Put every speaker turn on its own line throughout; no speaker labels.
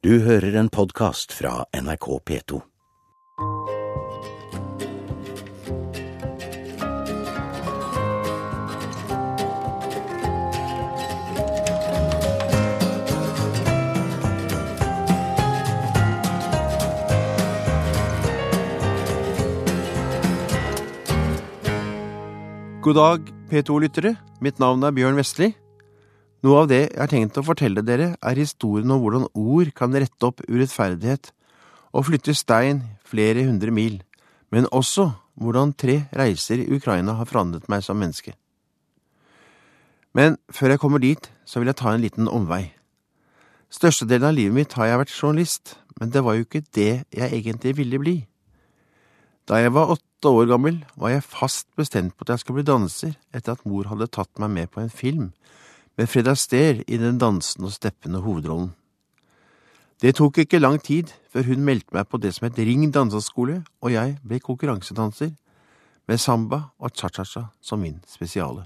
Du hører en podkast fra NRK P2.
God dag, P2-lyttere. Mitt navn er Bjørn Vestli. Noe av det jeg har tenkt å fortelle dere, er historien om hvordan ord kan rette opp urettferdighet og flytte stein flere hundre mil, men også hvordan tre reiser i Ukraina har forandret meg som menneske. Men før jeg kommer dit, så vil jeg ta en liten omvei. Størstedelen av livet mitt har jeg vært journalist, men det var jo ikke det jeg egentlig ville bli. Da jeg var åtte år gammel, var jeg fast bestemt på at jeg skulle bli danser etter at mor hadde tatt meg med på en film med Fred Astaire i den dansende og steppende hovedrollen. Det tok ikke lang tid før hun meldte meg på det som het Ring danseskole, og jeg ble konkurransedanser med samba og cha-cha-cha som min spesiale.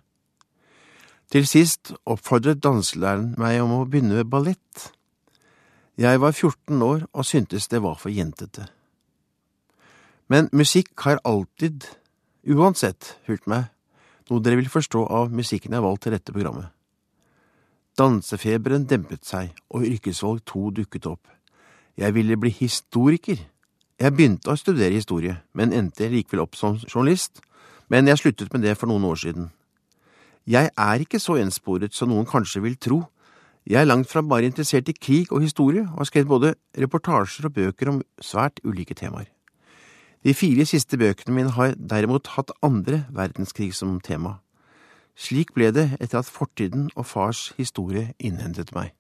Til sist oppfordret danselæreren meg om å begynne med ballett. Jeg var 14 år og syntes det var for jentete. Men musikk har alltid, uansett, fulgt meg, noe dere vil forstå av musikken jeg har valgt til dette programmet. Dansefeberen dempet seg, og yrkesvalg to dukket opp. Jeg ville bli historiker. Jeg begynte å studere historie, men endte likevel opp som journalist, men jeg sluttet med det for noen år siden. Jeg er ikke så ensporet som noen kanskje vil tro. Jeg er langt fra bare interessert i krig og historie, og har skrevet både reportasjer og bøker om svært ulike temaer. De fire siste bøkene mine har derimot hatt andre verdenskrig som tema. Slik ble det etter at fortiden og fars historie innhentet meg.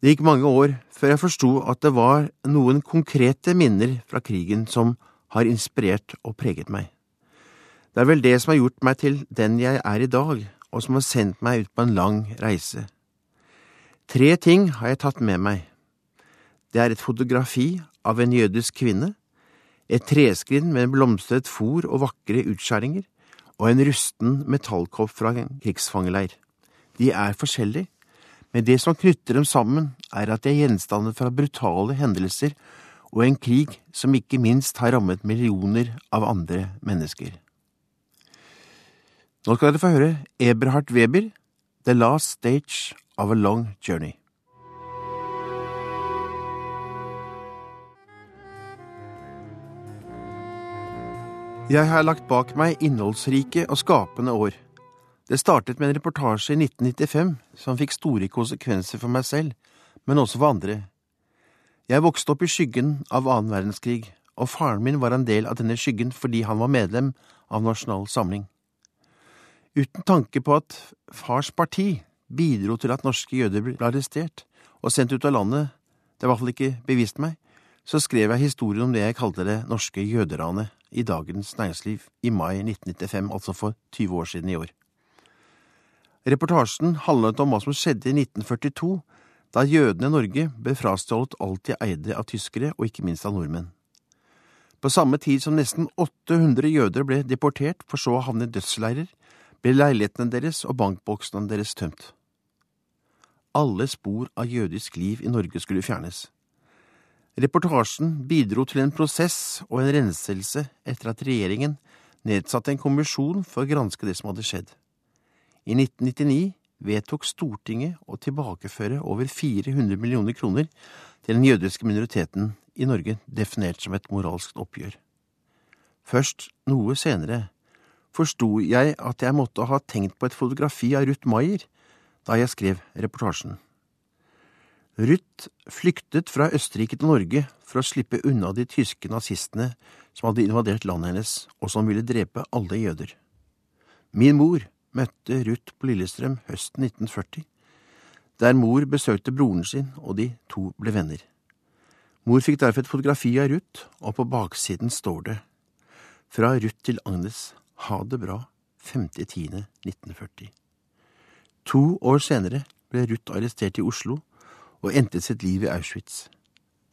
Det gikk mange år før jeg forsto at det var noen konkrete minner fra krigen som har inspirert og preget meg. Det er vel det som har gjort meg til den jeg er i dag, og som har sendt meg ut på en lang reise. Tre ting har jeg tatt med meg. Det er et fotografi av en jødisk kvinne, et treskrin med blomstret fòr og vakre utskjæringer, og en rusten metallkopp fra en krigsfangeleir. De er forskjellige, men det som knytter dem sammen, er at de er gjenstander fra brutale hendelser og en krig som ikke minst har rammet millioner av andre mennesker. Nå skal dere få høre Eberhard Weber, The Last Stage of a Long Journey. Jeg har lagt bak meg innholdsrike og skapende år. Det startet med en reportasje i 1995 som fikk store konsekvenser for meg selv, men også for andre. Jeg vokste opp i skyggen av annen verdenskrig, og faren min var en del av denne skyggen fordi han var medlem av Nasjonal Samling. Uten tanke på at fars parti bidro til at norske jøder ble arrestert og sendt ut av landet, det er i hvert fall ikke bevist meg, så skrev jeg historien om det jeg kalte det norske jøderanet i Dagens Næringsliv i mai 1995, altså for 20 år siden i år. Reportasjen handlet om hva som skjedde i 1942, da jødene i Norge ble frastjålet alt de eide av tyskere og ikke minst av nordmenn. På samme tid som nesten 800 jøder ble deportert for så å havne i dødsleirer, ble leilighetene deres og bankboksene deres tømt. Alle spor av jødisk liv i Norge skulle fjernes. Reportasjen bidro til en prosess og en renselse etter at regjeringen nedsatte en kommisjon for å granske det som hadde skjedd. I 1999 vedtok Stortinget å tilbakeføre over 400 millioner kroner til den jødiske minoriteten i Norge, definert som et moralsk oppgjør. Først noe senere forsto jeg at jeg måtte ha tenkt på et fotografi av Ruth Maier da jeg skrev reportasjen. Ruth flyktet fra Østerrike til Norge for å slippe unna de tyske nazistene som hadde invadert landet hennes, og som ville drepe alle jøder. Min mor møtte Ruth på Lillestrøm høsten 1940, der mor besøkte broren sin, og de to ble venner. Mor fikk derfor et fotografi av Ruth, og på baksiden står det Fra Ruth til Agnes, ha det bra, 5.10.1940. To år senere ble Ruth arrestert i Oslo og endte sitt liv i Auschwitz.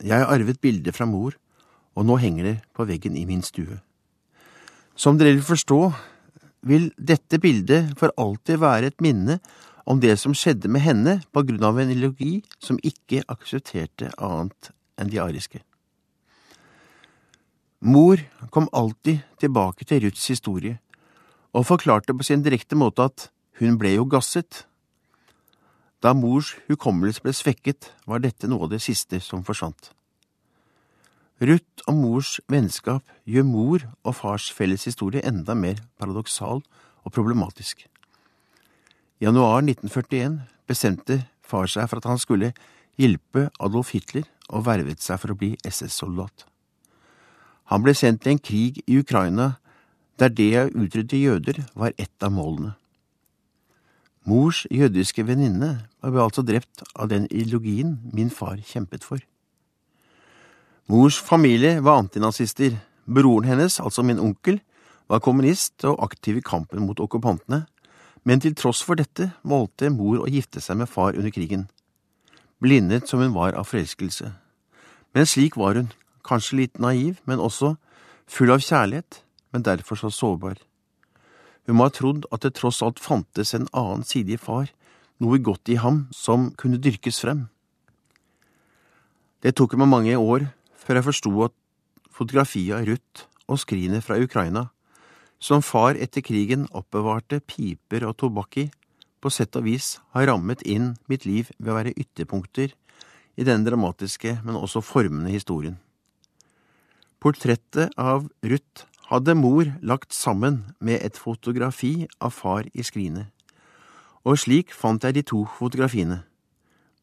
Jeg har arvet bildet fra mor, og nå henger det på veggen i min stue. Som dere vil forstå, vil dette bildet for alltid være et minne om det som skjedde med henne på grunn av en ideologi som ikke aksepterte annet enn de ariske. Mor kom alltid tilbake til Ruths historie og forklarte på sin direkte måte at hun ble jo gasset. Da mors hukommelse ble svekket, var dette noe av det siste som forsvant. Ruth og mors vennskap gjør mor og fars felles historie enda mer paradoksal og problematisk. I januar 1941 bestemte far seg for at han skulle hjelpe Adolf Hitler og vervet seg for å bli SS-soldat. Han ble sendt til en krig i Ukraina der det å utrydde jøder var ett av målene. Mors jødiske venninne ble altså drept av den ideologien min far kjempet for. Mors familie var antinazister. Broren hennes, altså min onkel, var kommunist og aktiv i kampen mot okkupantene, men til tross for dette valgte mor å gifte seg med far under krigen, blindet som hun var av forelskelse. Men slik var hun, kanskje litt naiv, men også full av kjærlighet, men derfor så sårbar. Hun må ha trodd at det tross alt fantes en annen side i far, noe godt i ham som kunne dyrkes frem. Det tok meg mange år før jeg forsto at fotografiet av Ruth og skrinet fra Ukraina, som far etter krigen oppbevarte piper og tobakk i, på sett og vis har rammet inn mitt liv ved å være ytterpunkter i denne dramatiske, men også formende historien. Portrettet av Ruth hadde mor lagt sammen med et fotografi av far i skrinet, og slik fant jeg de to fotografiene.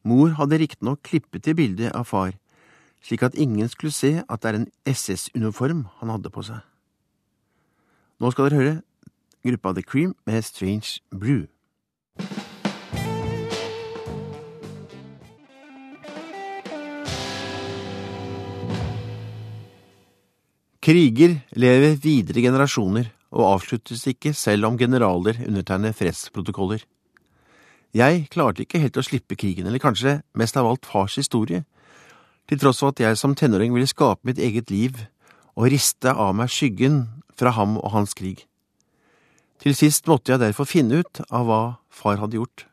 Mor hadde riktignok klippet til bildet av far, slik at ingen skulle se at det er en SS-uniform han hadde på seg. Nå skal dere høre gruppa The Cream med Strange Brew. Kriger lever videre generasjoner og avsluttes ikke selv om generaler undertegner fredsprotokoller. Jeg klarte ikke helt å slippe krigen, eller kanskje mest av alt fars historie, til tross for at jeg som tenåring ville skape mitt eget liv og riste av meg skyggen fra ham og hans krig. Til sist måtte jeg derfor finne ut av hva far hadde gjort,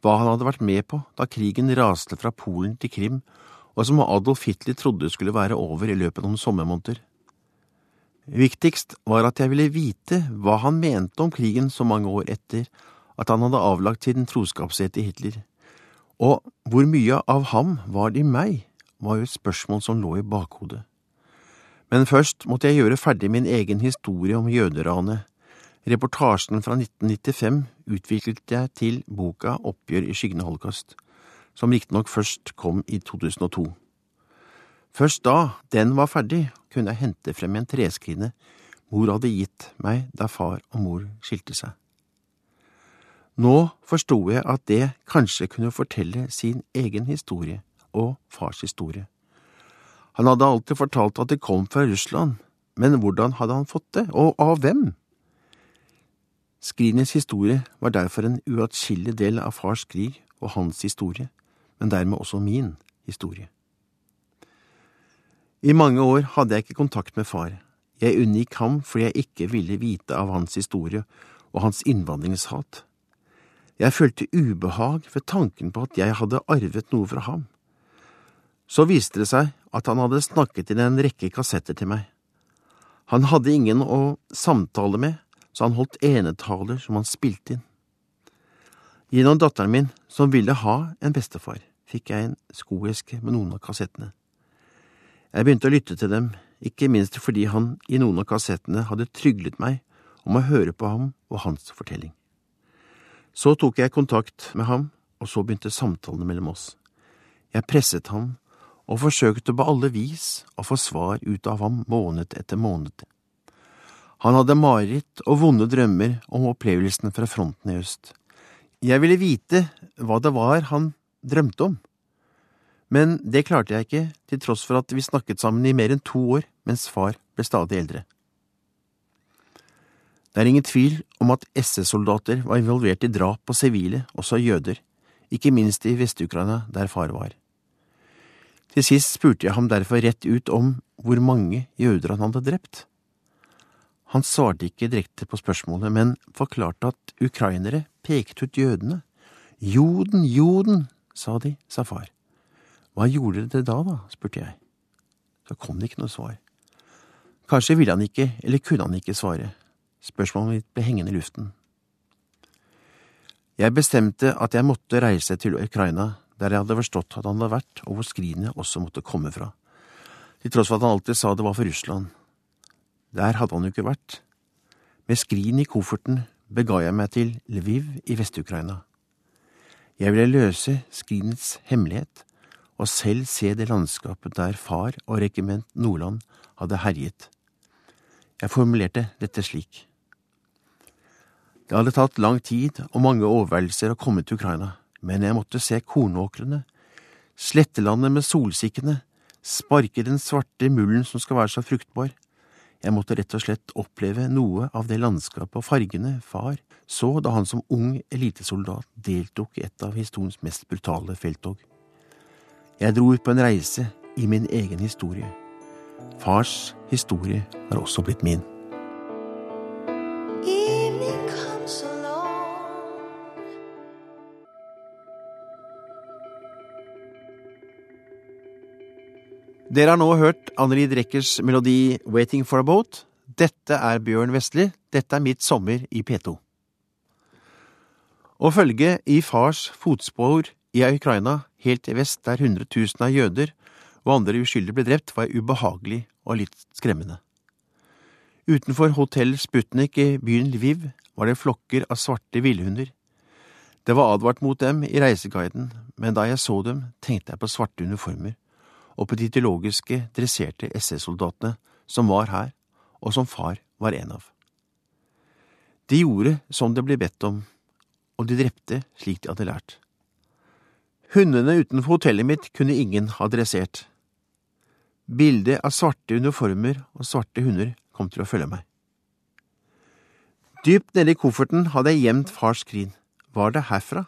hva han hadde vært med på da krigen raste fra Polen til Krim, og som Adolf Hitler trodde skulle være over i løpet av noen sommermåneder. Viktigst var at jeg ville vite hva han mente om krigen så mange år etter at han hadde avlagt sin troskapshet til Hitler, og hvor mye av ham var det i meg, var jo et spørsmål som lå i bakhodet. Men først måtte jeg gjøre ferdig min egen historie om jøderanet. Reportasjen fra 1995 utviklet jeg til boka Oppgjør i skyggen holocaust, som riktignok først kom i 2002. Først da den var ferdig, kunne jeg hente frem en treskrinne mor hadde gitt meg da far og mor skilte seg. Nå forsto jeg at det kanskje kunne fortelle sin egen historie og fars historie. Han hadde alltid fortalt at det kom fra Russland, men hvordan hadde han fått det, og av hvem? Skrinets historie var derfor en uatskillelig del av fars krig og hans historie, men dermed også min historie. I mange år hadde jeg ikke kontakt med far. Jeg unngikk ham fordi jeg ikke ville vite av hans historie og hans innvandringshat. Jeg følte ubehag ved tanken på at jeg hadde arvet noe fra ham. Så viste det seg at han hadde snakket inn en rekke kassetter til meg. Han hadde ingen å samtale med, så han holdt enetaler som han spilte inn. Gjennom datteren min, som ville ha en bestefar, fikk jeg en skoeske med noen av kassettene. Jeg begynte å lytte til dem, ikke minst fordi han i noen av kassettene hadde tryglet meg om å høre på ham og hans fortelling. Så tok jeg kontakt med ham, og så begynte samtalene mellom oss. Jeg presset ham og forsøkte på alle vis å få svar ut av ham måned etter måned. Han hadde mareritt og vonde drømmer om opplevelsene fra fronten i øst. Jeg ville vite hva det var han drømte om. Men det klarte jeg ikke, til tross for at vi snakket sammen i mer enn to år mens far ble stadig eldre. Det er ingen tvil om at SS-soldater var involvert i drap på sivile, også jøder, ikke minst i Vest-Ukraina, der far var. Til sist spurte jeg ham derfor rett ut om hvor mange jøder han hadde drept. Han svarte ikke direkte på spørsmålet, men forklarte at ukrainere pekte ut jødene, Joden, Joden, sa de, sa far. Hva gjorde dere da, da, spurte jeg. Så kom det ikke noe svar. Kanskje ville han ikke, eller kunne han ikke svare. Spørsmålet mitt ble hengende i luften. Jeg bestemte at jeg måtte reise til Ukraina, der jeg hadde forstått at han hadde vært, og hvor skrinet også måtte komme fra. Til tross for at han alltid sa det var for Russland. Der hadde han jo ikke vært. Med skrinet i kofferten bega jeg meg til Lviv i Vest-Ukraina. Jeg ville løse skrinets hemmelighet og selv se det landskapet der far og regiment Nordland hadde herjet. Jeg formulerte dette slik. Det hadde tatt lang tid og mange overveielser å komme til Ukraina, men jeg måtte se kornåkrene, slettelandet med solsikkene, sparke den svarte mulden som skal være så fruktbar. Jeg måtte rett og slett oppleve noe av det landskapet og fargene far så da han som ung elitesoldat deltok i et av historiens mest brutale felttog. Jeg dro ut på en reise i min egen historie. Fars historie har også blitt min. Dere har nå hørt Anneli Drekkers melodi Waiting for a Boat. Dette er Bjørn Vestli. Dette er mitt sommer i P2. Å følge i fars fotspor i Ukraina, helt til vest der hundretusener av jøder og andre uskyldige ble drept, var ubehagelig og litt skremmende. Utenfor hotell Sputnik i byen Lviv var det flokker av svarte villhunder. Det var advart mot dem i reiseguiden, men da jeg så dem, tenkte jeg på svarte uniformer og på de ideologiske, dresserte SS-soldatene som var her, og som far var en av. De gjorde som det ble bedt om, og de drepte slik de hadde lært. Hundene utenfor hotellet mitt kunne ingen ha dressert. Bildet av svarte uniformer og svarte hunder kom til å følge meg. Dypt nede i kofferten hadde jeg gjemt fars skrin. Var det herfra?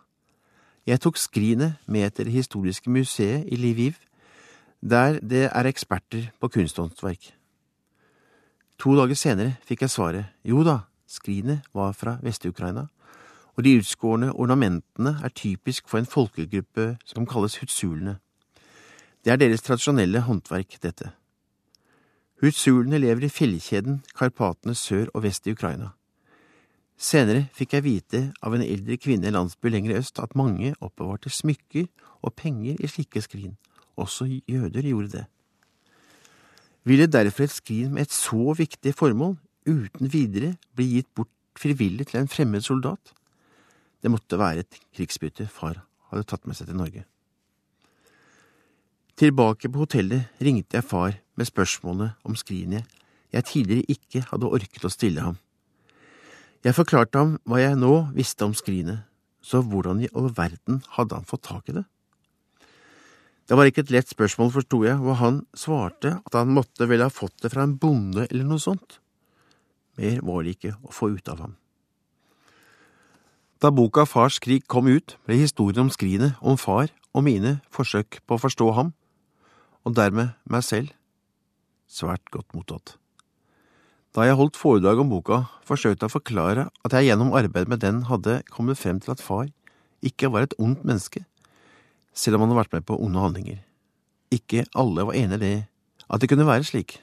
Jeg tok skrinet med til det historiske museet i Lviv, der det er eksperter på kunsthåndverk. To dager senere fikk jeg svaret jo da, skrinet var fra Vest-Ukraina, og de utskårne ornamentene er typisk for en folkegruppe som kalles hutsulene. Det er deres tradisjonelle håndverk, dette. Hutsulene lever i fjellkjeden Karpatene sør og vest i Ukraina. Senere fikk jeg vite av en eldre kvinne i en landsby lenger øst at mange oppbevarte smykker og penger i slike skrin. Også jøder gjorde det. Ville derfor et skrin med et så viktig formål uten videre bli gitt bort frivillig til en fremmed soldat? Det måtte være et krigsbytte far hadde tatt med seg til Norge. Tilbake på hotellet ringte jeg far med spørsmålet om skrinet jeg tidligere ikke hadde orket å stille ham. Jeg forklarte ham hva jeg nå visste om skrinet, så hvordan i all verden hadde han fått tak i det? Det var ikke et lett spørsmål, forsto jeg, og han svarte at han måtte vel ha fått det fra en bonde eller noe sånt. Mer var det ikke å få ut av ham. Da boka Fars krig kom ut, ble historien om skrinet om far og mine forsøk på å forstå ham, og dermed meg selv, svært godt mottatt. Da jeg holdt foredrag om boka, forsøkte jeg å forklare at jeg gjennom arbeidet med den hadde kommet frem til at far ikke var et ondt menneske, selv om han hadde vært med på onde handlinger. Ikke alle var enig i det, at det kunne være slik.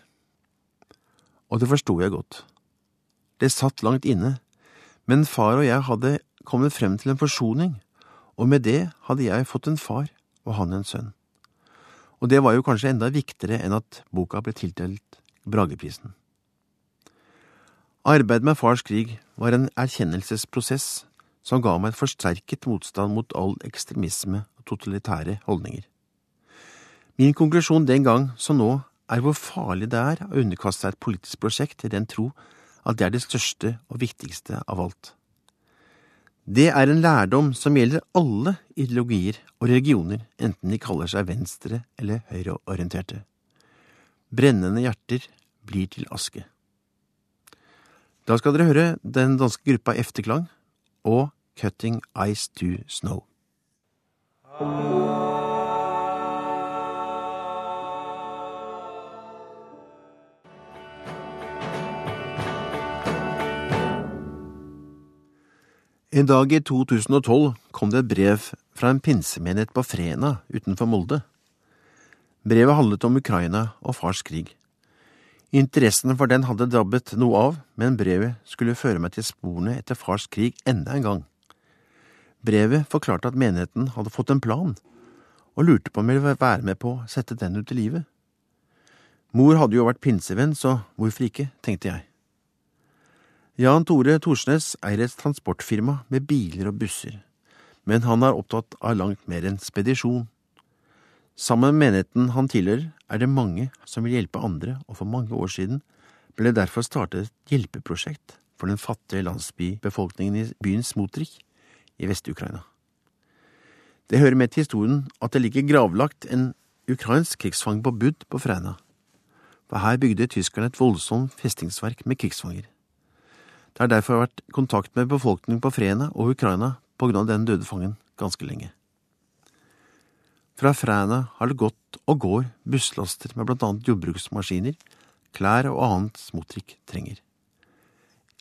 Og det forsto jeg godt. Det satt langt inne, men far og jeg hadde kommet frem til en forsoning, og med det hadde jeg fått en far og han en sønn. Og det var jo kanskje enda viktigere enn at boka ble tildelt Brageprisen. Arbeidet med Fars krig var en erkjennelsesprosess som ga meg et forsterket motstand mot all ekstremisme og totalitære holdninger. Min konklusjon den gang som nå er hvor farlig det er å underkaste et politisk prosjekt i den tro at det er det største og viktigste av alt. Det er en lærdom som gjelder alle ideologier og religioner, enten de kaller seg venstre- eller høyreorienterte. Brennende hjerter blir til aske. Da skal dere høre den danske gruppa Efterklang og Cutting Ice to Snow. En dag i 2012 kom det et brev fra en pinsemenighet på Frena utenfor Molde. Brevet handlet om Ukraina og fars krig. Interessen for den hadde dabbet noe av, men brevet skulle føre meg til sporene etter fars krig enda en gang. Brevet forklarte at menigheten hadde fått en plan, og lurte på om jeg ville være med på å sette den ut i livet. Mor hadde jo vært pinsevenn, så hvorfor ikke, tenkte jeg. Jan Tore Thorsnes eier et transportfirma med biler og busser, men han er opptatt av langt mer enn spedisjon. Sammen med menigheten han tilhører, er det mange som vil hjelpe andre, og for mange år siden ble det derfor startet et hjelpeprosjekt for den fattige landsbybefolkningen i byen Smotrik i Vest-Ukraina. Det hører med til historien at det ligger gravlagt en ukrainsk krigsfang på Bud på Fræna, for her bygde tyskerne et voldsomt festningsverk med krigsfanger. Det har derfor vært kontakt med befolkningen på Frena og Ukraina på grunn av den døde fangen ganske lenge. Fra Fræna har det gått og går busslaster med blant annet jordbruksmaskiner, klær og annet Smotrik trenger.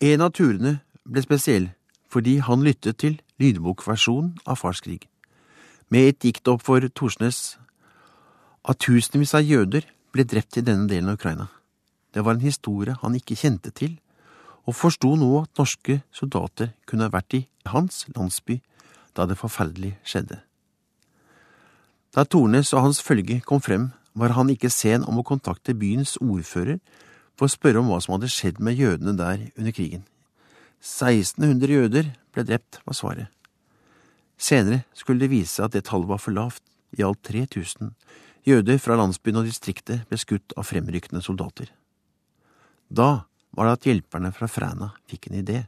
En av turene ble spesiell fordi han lyttet til lydbokversjonen av Fars krig. Med et dikt opp for Torsnes at tusenvis av jøder ble drept i denne delen av Ukraina. Det var en historie han ikke kjente til, og forsto nå at norske soldater kunne ha vært i hans landsby da det forferdelige skjedde. Da Tornes og hans følge kom frem, var han ikke sen om å kontakte byens ordfører for å spørre om hva som hadde skjedd med jødene der under krigen. 1600 jøder ble drept, var svaret. Senere skulle det vise at det tallet var for lavt, i alt 3000 jøder fra landsbyen og distriktet ble skutt av fremrykkende soldater. Da var det at hjelperne fra Fræna fikk en idé.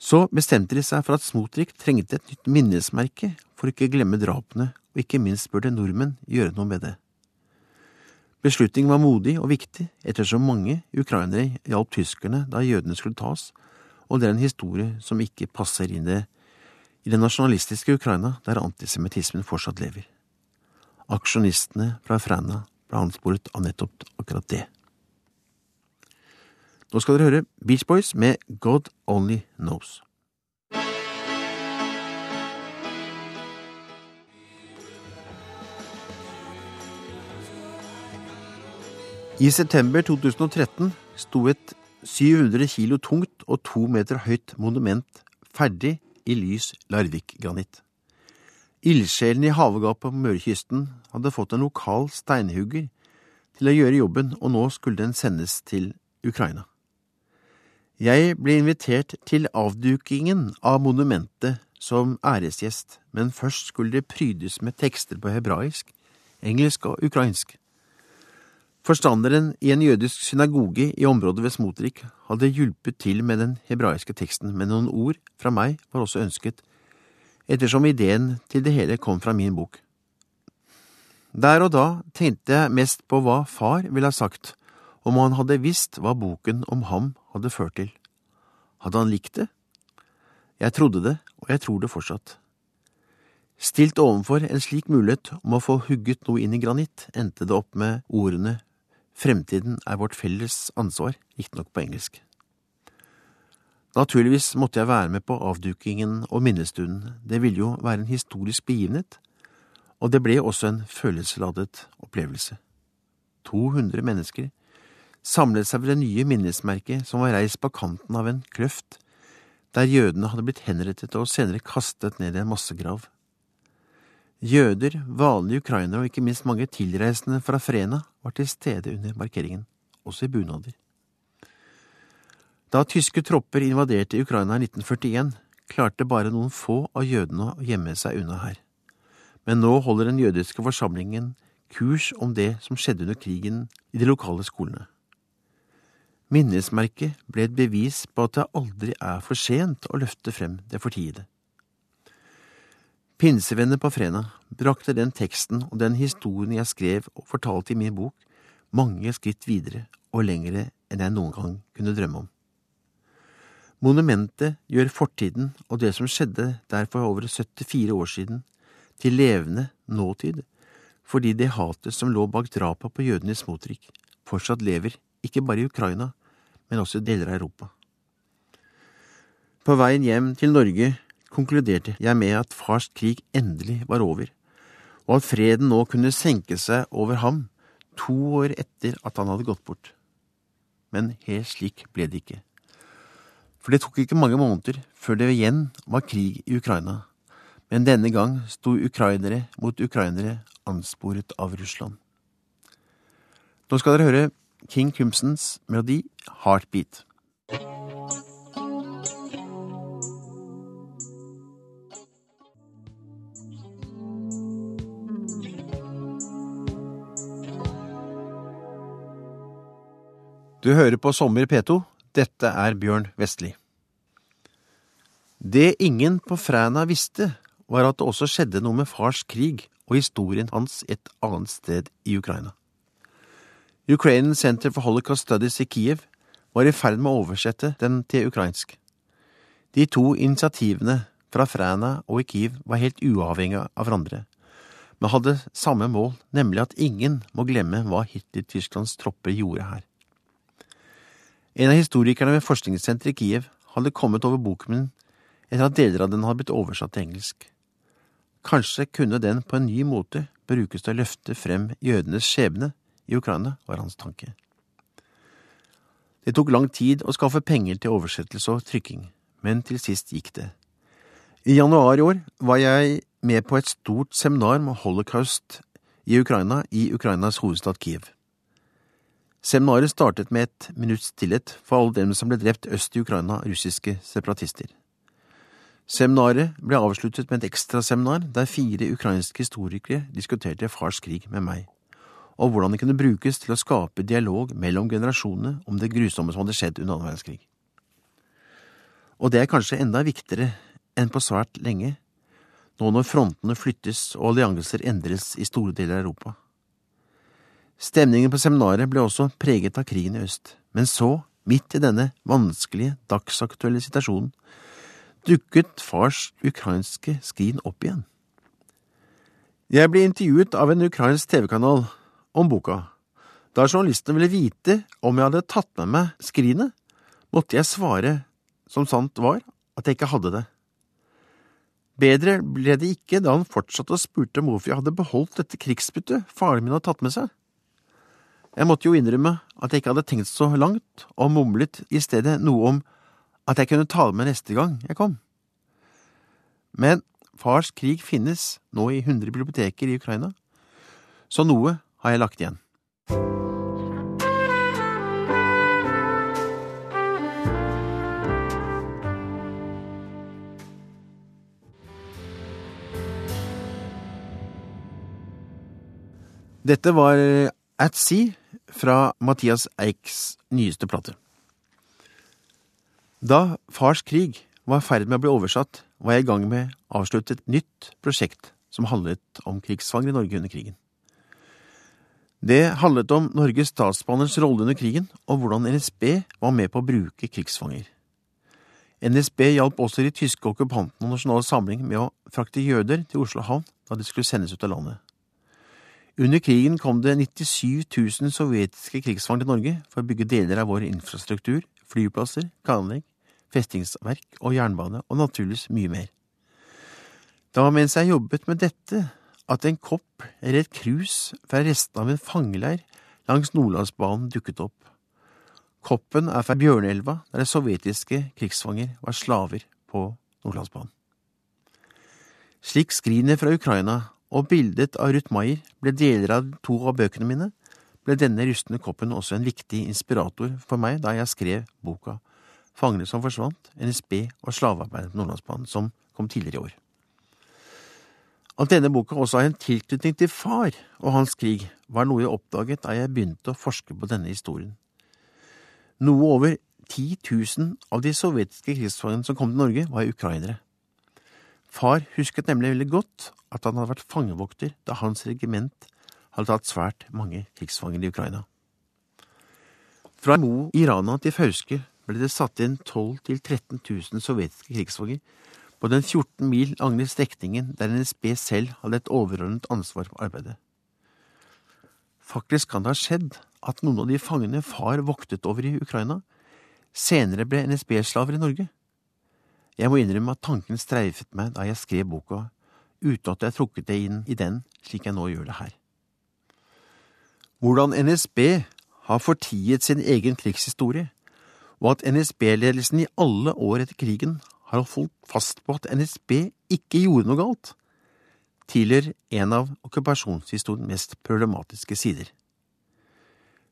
Så bestemte de seg for at Smotrik trengte et nytt minnesmerke for ikke å glemme drapene, og ikke minst burde nordmenn gjøre noe med det. Beslutningen var modig og viktig, ettersom mange ukrainere hjalp tyskerne da jødene skulle tas, og det er en historie som ikke passer inn det i det nasjonalistiske Ukraina, der antisemittismen fortsatt lever. Aksjonistene fra Fræna ble ansporet av nettopp akkurat det. Nå skal dere høre Beach Boys med God Only Knows. I september 2013 sto et 700 kilo tungt og to meter høyt monument ferdig i lys Larvik-granitt. Ildsjelen i havgapet på Mørekysten hadde fått en lokal steinhugger til å gjøre jobben, og nå skulle den sendes til Ukraina. Jeg ble invitert til avdukingen av monumentet som æresgjest, men først skulle det prydes med tekster på hebraisk, engelsk og ukrainsk. Forstanderen i en jødisk synagoge i området ved Smotrik hadde hjulpet til med den hebraiske teksten, men noen ord fra meg var også ønsket, ettersom ideen til det hele kom fra min bok. Der og da tenkte jeg mest på hva far ville ha sagt om han hadde visst hva boken om ham hadde ført til. Hadde han likt det? Jeg trodde det, og jeg tror det fortsatt. Stilt overfor en slik mulighet om å få hugget noe inn i granitt, endte det opp med ordene Fremtiden er vårt felles ansvar, riktignok på engelsk. Naturligvis måtte jeg være med på avdukingen og minnestunden, det ville jo være en historisk begivenhet, og det ble også en følelsesladet opplevelse. 200 mennesker samlet seg ved det nye minnesmerket som var reist på kanten av en kløft, der jødene hadde blitt henrettet og senere kastet ned i en massegrav. Jøder, vanlige ukrainere og ikke minst mange tilreisende fra Frena var til stede under markeringen, også i bunader. Da tyske tropper invaderte Ukraina i 1941, klarte bare noen få av jødene å gjemme seg unna her. Men nå holder den jødiske forsamlingen kurs om det som skjedde under krigen i de lokale skolene. Minnesmerket ble et bevis på at det aldri er for sent å løfte frem det fortiede. Pinsevenner på Frena brakte den teksten og den historien jeg skrev og fortalte i min bok, mange skritt videre og lengre enn jeg noen gang kunne drømme om. Monumentet gjør fortiden og det som skjedde der for over 74 år siden, til levende nåtid, fordi det hatet som lå bak drapet på jødene i Smotrik, fortsatt lever, ikke bare i Ukraina, men også deler av Europa. På veien hjem til Norge konkluderte jeg med at fars krig endelig var over, og at freden nå kunne senke seg over ham to år etter at han hadde gått bort. Men helt slik ble det ikke. For det tok ikke mange måneder før det igjen var krig i Ukraina, men denne gang sto ukrainere mot ukrainere ansporet av Russland. Nå skal dere høre King Crimsons melodi Heartbeat. Du hører på Sommer P2. Dette er Bjørn Vestli. Det ingen på Fræna visste, var at det også skjedde noe med fars krig og historien hans et annet sted i Ukraina. Ukrainian Center for Holocaust Studies i Kiev var i ferd med å oversette den til ukrainsk. De to initiativene fra Fræna og i Kiev var helt uavhengige av hverandre, men hadde samme mål, nemlig at ingen må glemme hva Hitler-Tysklands tropper gjorde her. En av historikerne ved forskningssenteret i Kiev hadde kommet over boken min etter at deler av den hadde blitt oversatt til engelsk. Kanskje kunne den på en ny måte brukes til å løfte frem jødenes skjebne i Ukraina, var hans tanke. Det tok lang tid å skaffe penger til oversettelse og trykking, men til sist gikk det. I januar i år var jeg med på et stort seminar med holocaust i Ukraina i Ukrainas hovedstad Kiev. Seminaret startet med et minutts stillhet for alle dem som ble drept øst i Ukraina av russiske separatister. Seminaret ble avsluttet med et ekstraseminar der fire ukrainske historikere diskuterte fars krig med meg, og hvordan det kunne brukes til å skape dialog mellom generasjonene om det grusomme som hadde skjedd under annen verdenskrig. Og det er kanskje enda viktigere enn på svært lenge, nå når frontene flyttes og allianser endres i store deler av Europa. Stemningen på seminaret ble også preget av krigen i øst, men så, midt i denne vanskelige, dagsaktuelle situasjonen, dukket fars ukrainske skrin opp igjen. Jeg ble intervjuet av en ukrainsk TV-kanal om boka. Da journalisten ville vite om jeg hadde tatt med meg skrinet, måtte jeg svare, som sant var, at jeg ikke hadde det. Bedre ble det ikke da han fortsatte og spurte om hvorfor jeg hadde beholdt dette krigsbyttet faren min hadde tatt med seg. Jeg måtte jo innrømme at jeg ikke hadde tenkt så langt, og mumlet i stedet noe om at jeg kunne ta det med neste gang jeg kom. Men Fars krig finnes nå i 100 biblioteker i Ukraina, så noe har jeg lagt igjen. Dette var At Sea fra Mathias Eiks nyeste plate. Da Fars krig var i ferd med å bli oversatt, var jeg i gang med å avslutte et nytt prosjekt som handlet om krigsfanger i Norge under krigen. Det handlet om Norges Statsbaners rolle under krigen, og hvordan NSB var med på å bruke krigsfanger. NSB hjalp også de tyske okkupantene og Nasjonal Samling med å frakte jøder til Oslo havn da de skulle sendes ut av landet. Under krigen kom det 97 000 sovjetiske krigsfanger til Norge for å bygge deler av vår infrastruktur, flyplasser, kanlegg, festingsverk og jernbane, og naturligvis mye mer. Det var mens jeg jobbet med dette at en kopp eller et krus fra restene av en fangeleir langs Nordlandsbanen dukket opp. Koppen er fra Bjørnelva, der sovjetiske krigsfanger var slaver på Nordlandsbanen. Slik skrinet fra Ukraina og bildet av Ruth Maier ble deler av to av bøkene mine, ble denne rustne koppen også en viktig inspirator for meg da jeg skrev boka Fangene som forsvant, NSB og slavearbeidet på Nordlandsbanen, som kom tidligere i år. At denne boka også har en tilknytning til far og hans krig, var noe jeg oppdaget da jeg begynte å forske på denne historien. Noe over 10 000 av de sovjetiske krigsfangene som kom til Norge, var ukrainere. Far husket nemlig veldig godt at han hadde vært fangevokter da hans regiment hadde tatt svært mange krigsfanger i Ukraina. Fra Mo i Rana til Fauske ble det satt inn 12 000–13 000 sovjetiske krigsfanger på den 14 mil lange strekningen der NSB selv hadde et overordnet ansvar for arbeidet. Faktisk kan det ha skjedd at noen av de fangene far voktet over i Ukraina, senere ble NSB-slaver i Norge. Jeg må innrømme at tanken streifet meg da jeg skrev boka, uten at jeg trukket det inn i den slik jeg nå gjør det her. Hvordan NSB har fortiet sin egen krigshistorie, og at NSB-ledelsen i alle år etter krigen har holdt fast på at NSB ikke gjorde noe galt, tilhører en av okkupasjonshistoriens mest problematiske sider.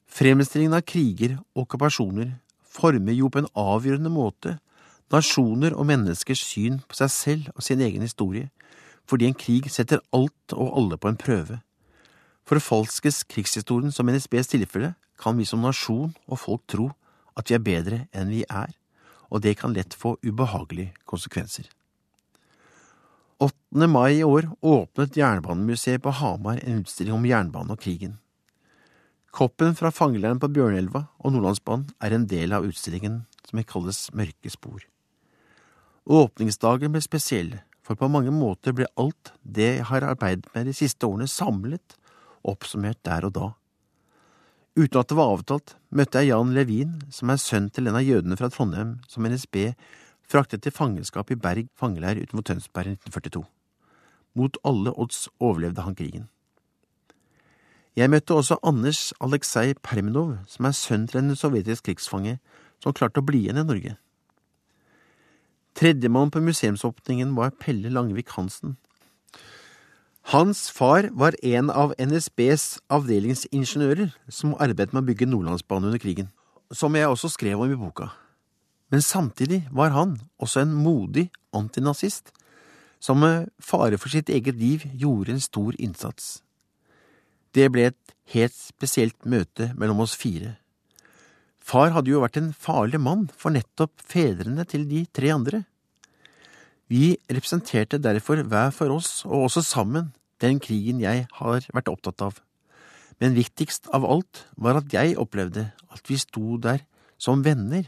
Fremstillingen av kriger og okkupasjoner former jo på en avgjørende måte nasjoner og menneskers syn på seg selv og sin egen historie, fordi en krig setter alt og alle på en prøve. Forfalskes krigshistorien som NSBs tilfelle, kan vi som nasjon og folk tro at vi er bedre enn vi er, og det kan lett få ubehagelige konsekvenser. 8. mai i år åpnet Jernbanemuseet på Hamar en utstilling om jernbanen og krigen. Koppen fra fangeleiren på Bjørnelva og Nordlandsbanen er en del av utstillingen som kalles Mørke spor. Åpningsdagen ble spesiell, for på mange måter ble alt det jeg har arbeidet med de siste årene samlet oppsummert der og da. Uten at det var avtalt, møtte jeg Jan Levin, som er sønn til en av jødene fra Trondheim som NSB fraktet til fangenskap i Berg fangeleir utenfor Tønsberg i 1942. Mot alle odds overlevde han krigen. Jeg møtte også Anders Aleksej Perminov, som er sønn til en sovjetisk krigsfange som klarte å bli igjen i Norge. Tredjemann på museumsåpningen var Pelle Langvik Hansen. Hans far var en av NSBs avdelingsingeniører som arbeidet med å bygge Nordlandsbanen under krigen, som jeg også skrev om i boka. Men samtidig var han også en modig antinazist, som med fare for sitt eget liv gjorde en stor innsats. Det ble et helt spesielt møte mellom oss fire. Far hadde jo vært en farlig mann for nettopp fedrene til de tre andre. Vi representerte derfor hver for oss, og også sammen, den krigen jeg har vært opptatt av. Men viktigst av alt var at jeg opplevde at vi sto der som venner,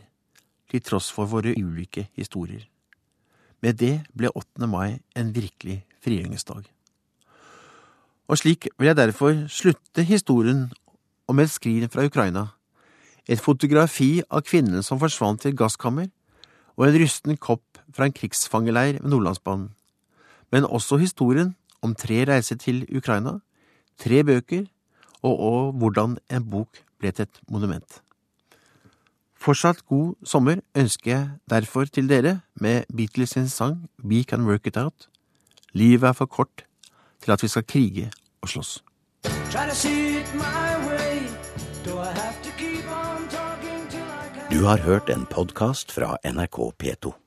til tross for våre ulike historier. Med det ble 8. mai en virkelig frigjøringsdag. Og slik vil jeg derfor slutte historien om et skrin fra Ukraina, et fotografi av kvinnen som forsvant til et gasskammer, og en rysten kopp fra en krigsfangeleir ved Nordlandsbanen, men også historien om tre reiser til Ukraina, tre bøker, og, og hvordan en bok ble til et monument. Fortsatt god sommer ønsker jeg derfor til dere med Beatles sin sang We Can Work It Out. Livet er for kort til at vi skal krige og slåss.
Du har hørt en podkast fra NRK P2.